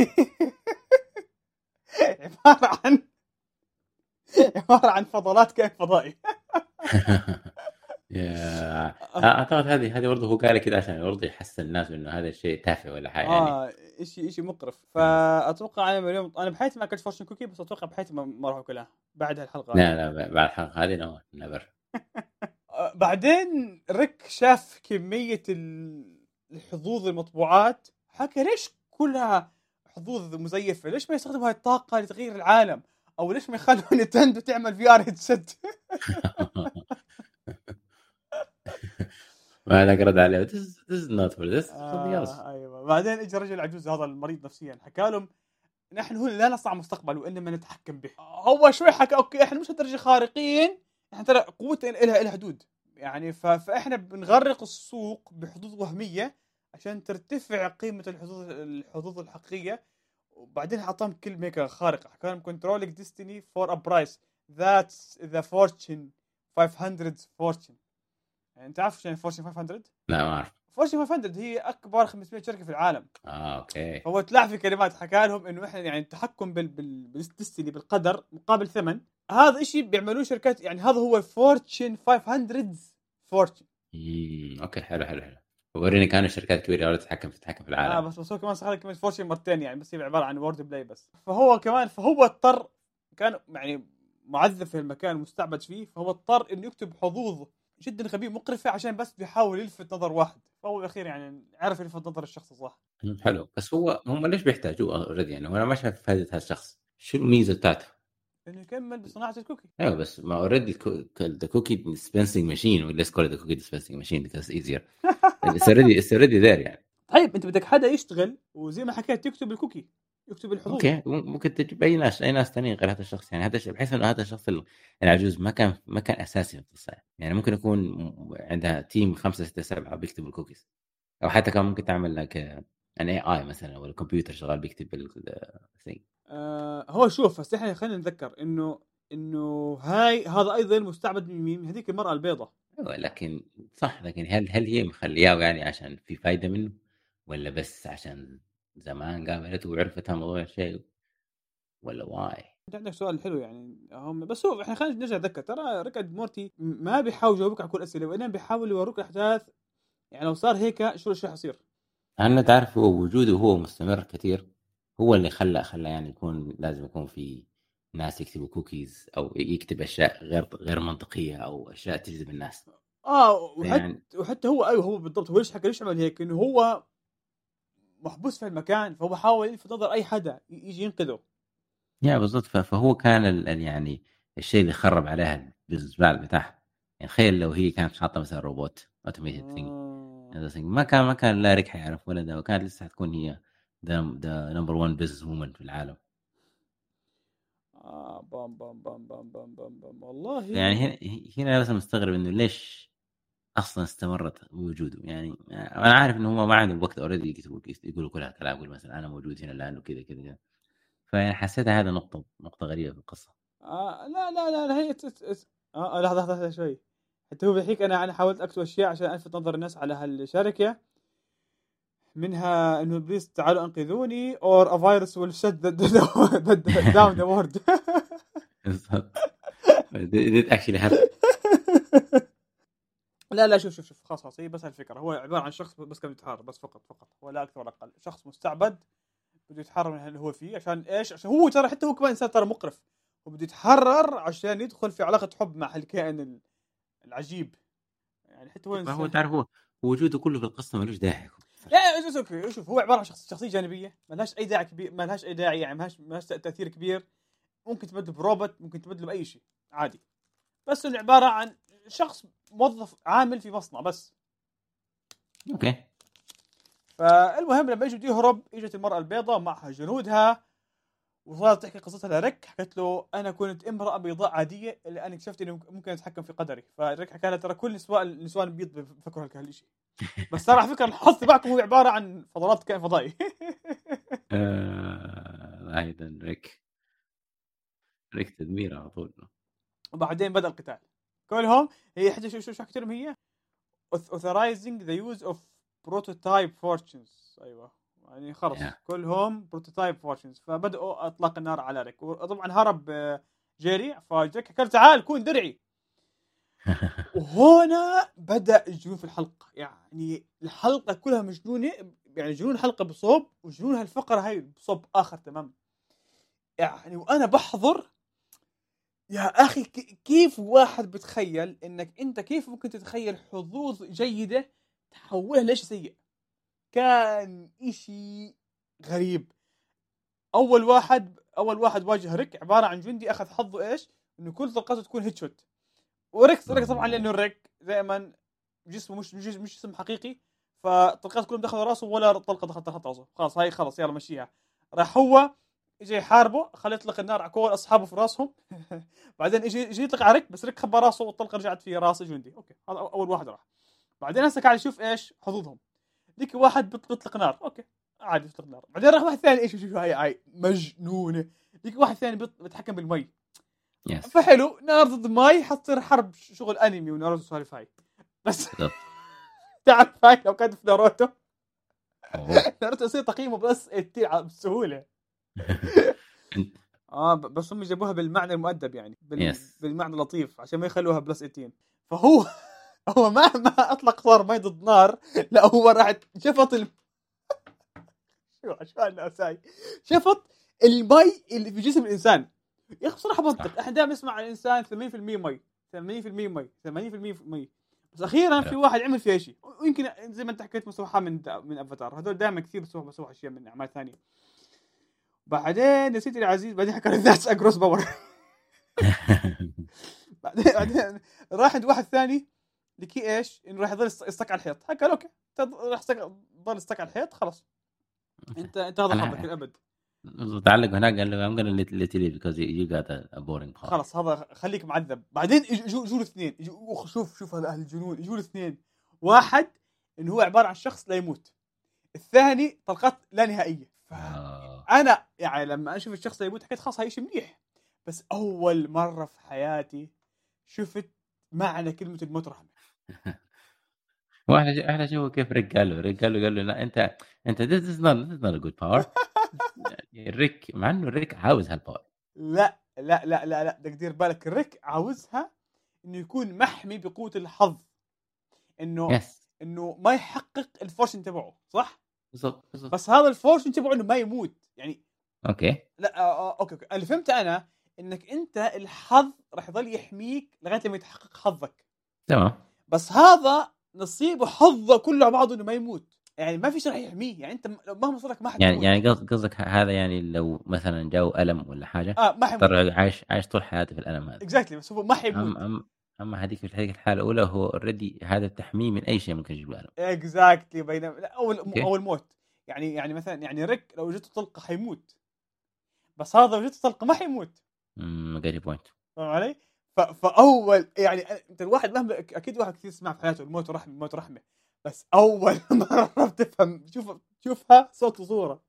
عبارة عن عبارة عن فضلات كائن فضائي. yeah أعتقد هذه هذه برضه هو قال كذا عشان برضه يحسس الناس إنه هذا الشيء تافه ولا حاجة يعني. آه شيء شيء مقرف. فأتوقع أنا اليوم أنا بحياتي ما اكلت fortune cookie بس أتوقع بحياتي ما, ما راح اكلها بعد هالحلقه لا لا بعد الحلقة هذه نو نيفر بعدين ريك شاف كمية الحظوظ المطبوعات. حكى ليش كلها حظوظ مزيفة؟ ليش ما يستخدموا هاي الطاقة لتغيير العالم؟ أو ليش ما يخلوا Nintendo تعمل في AR headset ما أنا رد عليه. This is not for this. آه أيوه. بعدين اجى رجل عجوز هذا المريض نفسيا. حكى لهم نحن هنا لا نصنع مستقبل وإنما نتحكم به. هو شوي حكى أوكي إحنا مش لدرجه خارقين. إحنا ترى قوتنا لها لها حدود. يعني فإحنا بنغرق السوق بحظوظ وهمية عشان ترتفع قيمة الحظوظ الحظوظ الحقيقية. وبعدين حطهم كلمه خارقة. حكى لهم controlling destiny for a price that's the Fortune 500 Fortune يعني انت عارف يعني Fortune 500 لا ما أعرف. Fortune 500 هي أكبر 500 شركة في العالم. آه okay. فهو تلاعب في كلمات حكى لهم إنه إحنا يعني التحكم بال بال destiny بالقدر مقابل ثمن. هذا الشيء بيعملوه شركات يعني هذا هو Fortune 500 Fortune. امم okay حلو حلو حلو. وريني كانوا شركات كبيره تتحكم في تتحكم في العالم. آه بس بس هو كمان صار كمان fortune مرتين يعني بس هي عبارة عن wordplay بس. فهو كمان فهو اضطر كان يعني معذب في المكان مستعبد فيه فهو اضطر إنه يكتب حظوظ جدا غبية مقرفة عشان بس بيحاول يلفت نظر واحد. فهو بالاخير يعني عرف يلفت نظر الشخص الصح. حلو. بس هو هم ليش بيحتاجوه already يعني؟ وأنا ما شايف فائده هذا الشخص. شو الميزه بتاعته؟ إنه يكمل بصناعه ال cookie. أيوه بس ما already the cookie dispensing machine ولا call the cookie dispensing machine because either it's already it's already there يعني. طيب أنت بدك حدا يشتغل وزي ما حكيت يكتب ال cookie. يكتب الحظوظ. okay ممكن تجيب أي ناس أي ناس ثانيين غير هذا الشخص يعني هذا بحيث إنه هذا الشخص العجوز ما كان ما كان أساسي في القصة يعني ممكن يكون عندها team خمسة ستة سبعة بيكتبوا الكوكيز. أو حتى كان ممكن تعمل لك an AI مثلا ولا كمبيوتر شغال بيكتب ال thing آه هو شوف بس إحنا خلينا نتذكر إنه إنه هاي هذا أيضا مستعبد من مين؟ هذيك المرأة البيضاء أيوه لكن صح لكن هل هل هي مخلياه يعني عشان في فايدة منه ولا بس عشان زمان قابلته وعرفت موضوع الشيء ولا why؟ أنت عندك سؤال حلو يعني هم بس هو إحنا خلينا نرجع نتذكر ترى ريك اند مورتي ما بيحاول يجاوبك على كل الاسئله وانما بيحاول يوروك الاحداث يعني لو صار هيك شو شو حيصير؟ أنا تعرف هو وجوده هو مستمر كثير هو اللي خلى خلى يعني يكون لازم يكون في ناس يكتبوا كوكيز أو يكتب أشياء غير غير منطقية أو أشياء تجذب الناس. آه وحتى يعني... وحتى هو أيوه هو بالضبط هو ليش حكى ليش عمل هيك؟ إنه هو محبوس في المكان فهو حاول يلفت نظر أي حدا يجي ينقذه. yeah بالضبط فهو كان ال يعني الشيء اللي خرب عليها ال business بتاعها. يعني تخيل لو هي كانت حاطة مثلا روبوت automated آه. thing ما كان ما كان لا ريك حيعرف ولا ده وكانت لسه حتكون هي the number 1 business woman في العالم. آه بام بام بام بام بام بام, بام. والله يعني هنا هنا لازم مستغرب إنه ليش أصلا استمرت وجوده يعني أنا عارف إنه هم ما عندهم وقت already يكتبوا يقولوا كل هالكلام يقول مثلا أنا موجود هنا لأنه كذا كذا. فيعني حسيت هذا نقطة نقطة غريبة في القصة. آه لا لا لا, لا هي تت... آه لحظة لحظة شوي. حتى هو بيحكي أنا أنا حاولت أكتب أشياء عشان ألفت نظر الناس على هالشركة. منها إنه please تعالوا أنقذوني or a virus will shut down the world بالضبط. لا لا شوف شوف شوف خلاص خلاص هي بس الفكرة هو عبارة عن شخص بس كان يتحرر بس فقط فقط. ولا أكثر ولا أقل. شخص مستعبد بده يتحرر من اللي هو فيه عشان إيش؟ عشان هو ترى حتى هو كمان إنسان ترى مقرف. هو بده يتحرر عشان يدخل في علاقة حب مع الكائن العجيب. يعني حتى هو هو تعرف هو وجوده كله في القصة ملوش داعي. لا شوف شوف هو عبارة عن شخص شخصية جانبية ما لهاش أي داعي كبير ما لهاش أي داعي يعني ما لهاش تأثير كبير. ممكن تبدله بروبوت ممكن تبدله بأي شيء عادي. بس انه عباره عن شخص موظف عامل في مصنع بس. okay. فالمهم لما اجوا يهرب اجت المرأة البيضاء معها جنودها وصارت تحكي قصتها لريك حكت له أنا كنت امرأة بيضاء عادية الا اني اكتشفت اني ممكن اتحكم في قدري. فريك حكى لها ترى كل نسوان النسوان البيض بفكروا هالشيء بس ترى على فكرة الحظ تبعكم هو عبارة عن فضلات كائن فضائي. آه، أيضا ريك. ريك تدمير على طول. وبعدين بدأ القتال. كلهم هي حتى شو شو شو هي؟ authorizing the use of prototype fortunes. أيوه. يعني خلص. Yeah. كلهم prototype fortunes فبدأوا اطلاق النار على ريك. وطبعا هرب آه، جيري فريك قال تعال كون درعي. وهنا بدأ الجنون في الحلقة. يعني الحلقة كلها مجنونة يعني جنون الحلقة بصوب وجنون هالفقرة هاي بصوب آخر تمام يعني وأنا بحضر يا أخي كيف واحد بتخيل إنك أنت كيف ممكن تتخيل حظوظ جيدة تحولها لشيء سيء؟ كان إشي غريب. أول واحد أول واحد واجه ريك عبارة عن جندي أخذ حظه إيش؟ إنه كل طلقاته تكون headshot وريك ريك طبعا لأنه ريك دائما جسمه مش مش مش جسم حقيقي فطلقات كلهم دخلوا راسه ولا طلقة دخلت دخلت راسه. خلاص هاي خلاص يلا مشيها. راح هو اجى يحاربه خليه يطلق النار على كل أصحابه في راسهم. بعدين اجى اجى يطلق على ريك بس ريك خبى راسه والطلقة رجعت في راس جندي. okay هذا أول واحد راح. بعدين هسه قاعد يشوف إيش؟ حظوظهم. ديك واحد بيط- بيطلق نار. okay عادي بيطلق نار. بعدين راح واحد ثاني إيش شوف هاي هاي مجنونة. ديك واحد ثاني بيتحكم بالمي. yes فحلو نار ضد ماي حتصير حرب شغل أنمي وناروتو والسوالف هاي. بس. تعرف هاي لو كانت في ناروتو. ناروتو يصير تقييمه بس 80 بسهولة. آه بس هم جابوها بالمعنى المؤدب يعني بال... Yes. بالمعنى اللطيف عشان ما يخلوها plus 18 فهو هو ما ما أطلق نار مي ضد نار لا هو راح شفط ال... شو الناس هاي شفط المي اللي في جسم الإنسان. يا أخي بصراحة منطق. إحنا دائما نسمع عن الإنسان 80% مي 80% مي 80% مي. بس أخيرا في واحد عمل فيها شيء. ويمكن زي ما أنت حكيت مسوحه من من أفاتار. هذول دائما كثير بسووا بسووا أشياء من أعمال ثانية. بعدين يا سيدي العزيز بعدين حكى that's a gross power بعدين بعدين راح عند واحد ثاني لكي إيش؟ إنه راح يضل يست- يستك على الحيط. حكى okay. راح تضل يستك على الحيط خلاص. انت أنت هذا حظك الابد تعلق هناك قال له because you, you got a, a boring part. خلاص هذا خليك معذب. بعدين يجوا يجوا الاثنين. شوف شوف أهل الجنون. يجوا الاثنين. واحد إنه هو عبارة عن شخص لا يموت. الثاني طلقات لا نهائية. آه. أنا يعني لما أشوف الشخص لا يموت حكيت خلاص هاي شيء منيح. بس أول مرة في حياتي شفت معنى كلمة الموت رحمة. وإحنا إحنا شوفوا كيف ريك قال له ريك قال له قال له لا انت أنت this is not this is not a good power. يعني ريك مع إنه ريك عاوز هال power لا لا لا لا لا بدك دير بالك. ريك عاوزها إنه يكون محمي بقوة الحظ. انه yes إنه ما يحقق ال fortune تبعه صح؟ بالضبط بالضبط. بس هذا ال fortune تبعه إنه ما يموت يعني okay. لا آه آه okay okay. اللي فهمت أنا إنك أنت الحظ راح يضل يحميك لغاية لما يتحقق حظك. تمام. بس هذا نصيبه حظه كله على بعضه إنه ما يموت. يعني ما في شيء راح يحميه. يعني أنت مهما صار لك ما حتموت. يعني يعني قصد- قصدك هذا يعني لو مثلا جاو ألم ولا حاجة آه ما حيموت. عايش عايش طول حياته في الألم هذا. exactly بس هو ما حيموت. أم أم. أما هذيك في الحالة الأولى هو already هذا التحميه من أي شيء ممكن يجيب له exactly بينما أو okay. أو الموت. يعني يعني مثلا يعني ريك لو جته طلقه حيموت. بس هذا لو جته طلقه ما حيموت. امم got your point فاهم علي؟ فأول يعني أنت الواحد مهما أكيد واحد كثير سمع في حياته الموت رحمه الموت رحمه بس أول مرة بتفهم شوف شوفها صوت وصورة.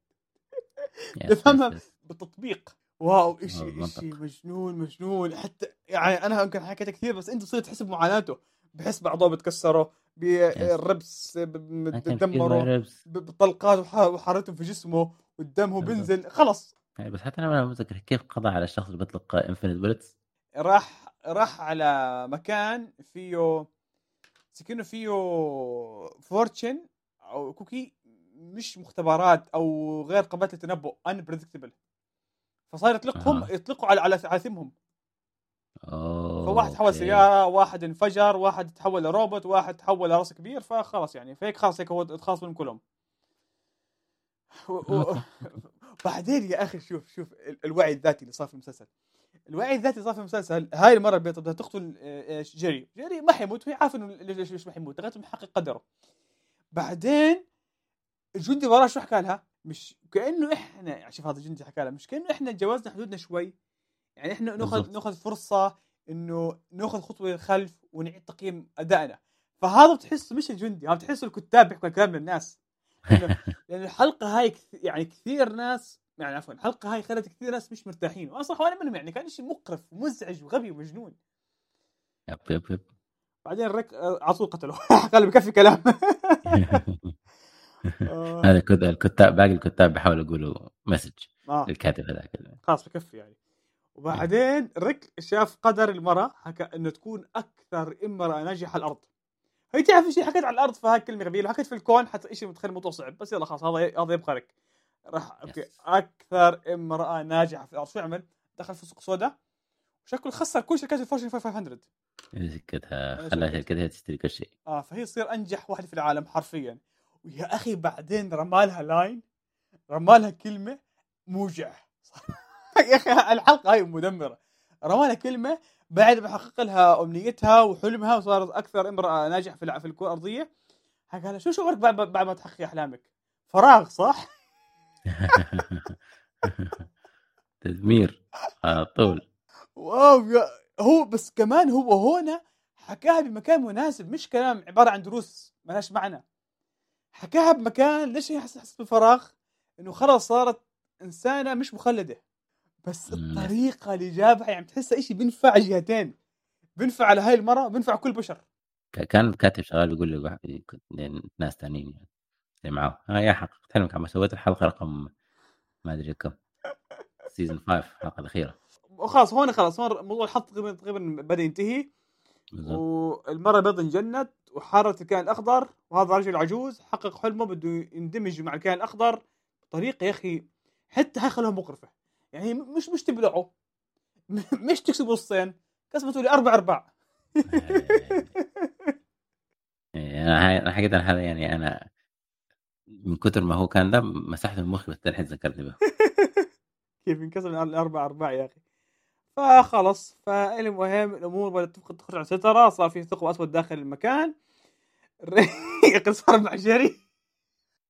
تفهمها بالتطبيق. wow إشي منطق. إشي مجنون مجنون. حتى يعني أنا يمكن حكيت كثير بس أنت صرت تحس بمعاناته. بحس بعضه بتكسروا بالربس بتدمروا ب- بطلقات وح- وحرتهم في جسمه والدم هو. بينزل خلص يعني بس حتى أنا ما متذكر كيف قضى على الشخص اللي بيطلق انفنت بولتس راح راح على مكان فيه سكنه فيه فورتشن أو كوكي مش مختبرات أو غير قابلة للتنبؤ unpredictable. فصار يطلقهم أها. يطلقوا على على على ثمهم. اوه فواحد تحول. سيارة واحد انفجر واحد تحول لروبوت واحد تحول لراس كبير فخلاص يعني. فهيك خلاص هيك هو اتخلص منهم كلهم. بعدين يا أخي شوف شوف ال- الوعي الذاتي اللي صار في المسلسل. الوعي الذاتي اللي صار في المسلسل هاي المرة بدها تقتل آه، جيري. جيري ما حيموت وهي عارفة إنه ليش ما حيموت لغاية ما يحقق قدره. بعدين الجندي وراه شو حكى لها؟ مش كأنه إحنا شوف هذا الجندي حكى لها مش كأنه إحنا تجاوزنا حدودنا شوي. يعني إحنا ناخذ بالضبط. نأخذ فرصة إنه نأخذ خطوة للخلف ونعيد تقييم أدائنا. فهذا بتحسه مش الجندي هذا بتحسه الكتاب بيحكوا كلام للناس لأنه- لأن الحلقة هاي كث- يعني كثير ناس يعني عفوا الحلقة هاي خلت كثير ناس مش مرتاحين. وأنا صراحة وأنا منهم يعني كان شيء مقرف ومزعج وغبي ومجنون. yep yep yep. بعدين ريك على طول قتلوه قال بكفي كلام. هذا الكت- الكتاب باقي الكتاب بيحاولوا يقولوا message آه. للكاتب هذاك خلاص بكفي يعني. وبعدين ريك شاف قدر المرأة حكى انه تكون أكثر إمرأة ناجحة على الأرض. هي تعرف شيء حكيت على الأرض فهاي كلمه غبية. حكيت في الكون حتى شيء متخيل الموضوع صعب. بس يلا خلاص هذا هذا يبقى لك راح okay. أكثر إمرأة ناجحة في الأرض. شو عمل؟ دخل في سوق سوداء. وشكله خسر كل شركات ال Fortune 500 شركتها خلاها شركتها تشتري كل شيء. آه فهي تصير أنجح واحدة في العالم حرفيا. ويا أخي بعدين رمالها line رمالها كلمة موجع يا أخي الحلقة هاي مدمرة. رمالها كلمة بعد ما حقق لها أمنيتها وحلمها وصارت أكثر امرأة ناجحة في في الكرة الأرضية. حكى لها شو شعورك بعد بعد ما تحققي أحلامك؟ فراغ صح؟ تدمير. على طول. wow يا هو بس كمان هو هنا حكاها بمكان مناسب مش كلام عبارة عن دروس ملهاش معنى. حكاها بمكان ليش هي حست حست بالفراغ؟ إنه خلاص صارت إنسانة مش مخلدة. بس. الطريقة اللي جابها يعني تحسها شيء بينفع جهتين. بينفع على هاي المره بينفع كل بشر. كان الكاتب شغال بيقول ناس ثانيين يعني. اللي معاه. ها يا حققت حلمك عم سويت الحلقة رقم ما أدري كم. season 5 الحلقة الأخيرة. وخلاص هون خلاص هون موضوع الحظ تقريبا تقريبا بدأ ينتهي. والمرة البيض انجنت. وحارت الكائن الأخضر وهذا رجل عجوز حقق حلمه بده يندمج مع الكائن الأخضر بطريقة يا أخي حتى هاي خلوها مقرفة. يعني مش مش تبلعوا م- مش تكسبوا نصين قسمته لي أربع ارباع يعني أنا هاي- أنا حكيت عن هذا يعني أنا من كثر ما هو كان ده مسحته من مخي بس الحين ذكرتني به. كيف انكسر من الاربع ارباع يا أخي. فخلص فالمهم الأمور بدأت تخرج عن السيطره صار في ثقب أسود داخل المكان. مع جيري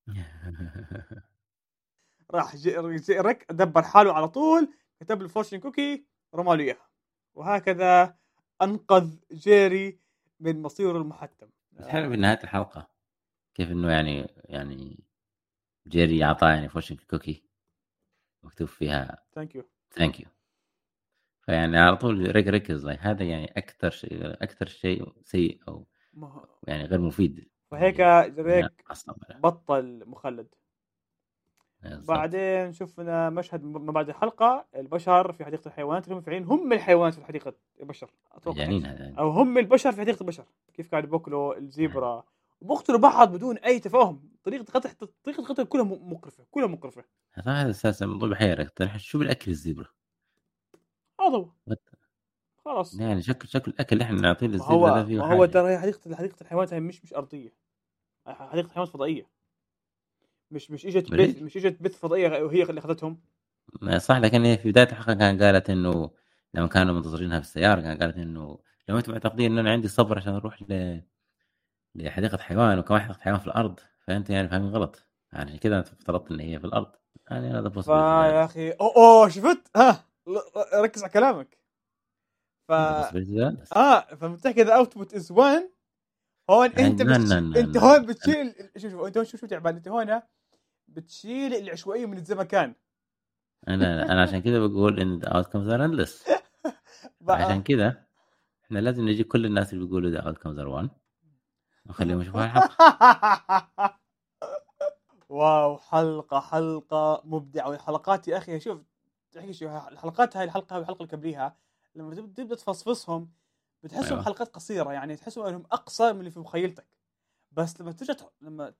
راح جي- جي- ريك دبر حاله على طول كتب له fortune cookie رمى له إياها. وهكذا أنقذ جيري من مصيره المحتم. بس حلو بنهايه الحلقة. كيف إنه يعني يعني جيري أعطاه يعني fortune cookie مكتوب فيها. thank you thank you فيعني على طول ريك ركز هذا يعني أكثر شيء أكثر شيء سيء أو يعني غير مفيد. فهيك يعني ريك عصب عليه. بطل مخلد. بالضبط. بعدين شفنا مشهد ما بعد الحلقة البشر في حديقة الحيوانات اللي هم فعليا هم الحيوانات في حديقة البشر أتوقع. يعني. أو هم البشر في حديقة البشر. كيف قاعد بياكلوا الزيبرا. وبقتلوا بعض بدون أي تفاهم. طريقة قتل طريقة قتل كلها مقرفة كلها مقرفة. هذا أساسا الموضوع بحيرك شو بالأكل الزبره هذا هو خلاص. يعني شكل شكل الأكل اللي إحنا نعطيه ما للزبره هو هذا فيه هو. ترى هي حديقة حديقة الحيوانات هي مش مش أرضية. حديقة حيوانات فضائية. مش مش إجت؟ بث مش إجت بث فضائية وهي اللي أخذتهم. صح لكن هي في بداية الحلقة كان قالت إنه لما كانوا منتظرينها في السيارة كان قالت إنه لو أنتم معتقدين إنه أنا عندي صبر عشان أروح ل... لحديقة حيوان وكمان حديقه حيوان في الأرض فأنت يعني فاهمين غلط. يعني كذا أنت افترضت إن هي في الأرض. يعني هذا بس فيا أخي اوه اوه شفت؟ ها ركز على كلامك. ف آه فبتحكي the output is 1 هون أنت لا، بتش... لا، لا، أنت. هون بتشيل شوف شوف انت هون شوف شو تعبان. أنت هون بتشيل العشوائية من الزمكان. أنا أنا عشان كذا بقول إن the outcomes are endless عشان كذا إحنا لازم نجيب كل الناس اللي بيقولوا the outcomes are 1 ونخليهم يشوفوا الحلقة wow حلقة حلقة مبدعة. والحلقات يا أخي شوف تحكي شو الحلقات هاي الحلقة هاي والحلقة اللي قبليها لما تب- تبدأ تفصفصهم بتحسهم أيوة. حلقات قصيرة يعني تحسهم أنهم أقصر من اللي في مخيلتك. بس لما ترجع تح- لما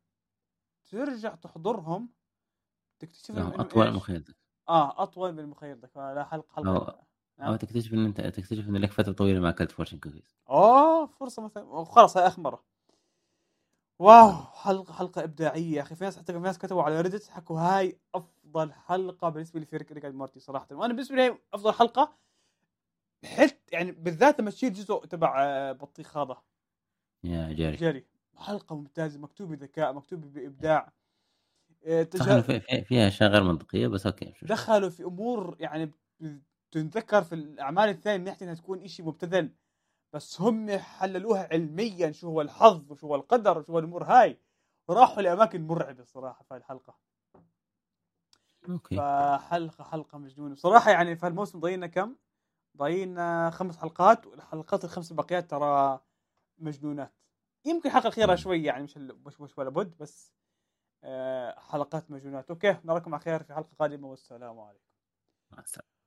ترجع تحضرهم تكتشف لهم إنهم أطول إيش؟ مخيلتك. آه أطول من مخيلتك. فلا حلقة حلقة. أو تكتشف إن أنت تكتشف إن لك فترة طويلة ما أكلت fortune cookies أوه فرصة مثلا خلاص هاي اخر مرة. wow حلقة حلقة إبداعية. يا أخي في ناس حتى في ناس كتبوا على Reddit حكوا هاي أفضل حلقة بالنسبة لي في Rick Rick and Morty صراحة. وأنا بالنسبة لي أفضل حلقة حت يعني بالذات لما تشيل جزء تبع آه، بطيخ هذا. يا جيري جيري حلقة ممتازة مكتوب بذكاء مكتوب بإبداع. آه، إنه تجا... في- في- فيها أشياء غير منطقية بس أوكي دخلوا في أمور يعني تنذكر في الأعمال الثانية من ناحية إنها تكون شيء مبتذل بس هم حللوها علميا شو هو الحظ وشو هو القدر وشو هو الأمور هاي. وراحوا لأماكن مرعبة الصراحة في الحلقة. okay. فحلقة حلقة مجنونة. بصراحة يعني في الموسم ضايلنا كم؟ ضايلنا خمس حلقات والحلقات الخمس الباقيات ترى مجنونات. يمكن الحلقة الاخيره. شوي يعني مش مش مش ولا بد بس آه، حلقات مجنونات. أوكي نراكم على خير في حلقة قادمة والسلام عليكم. مع السلامة.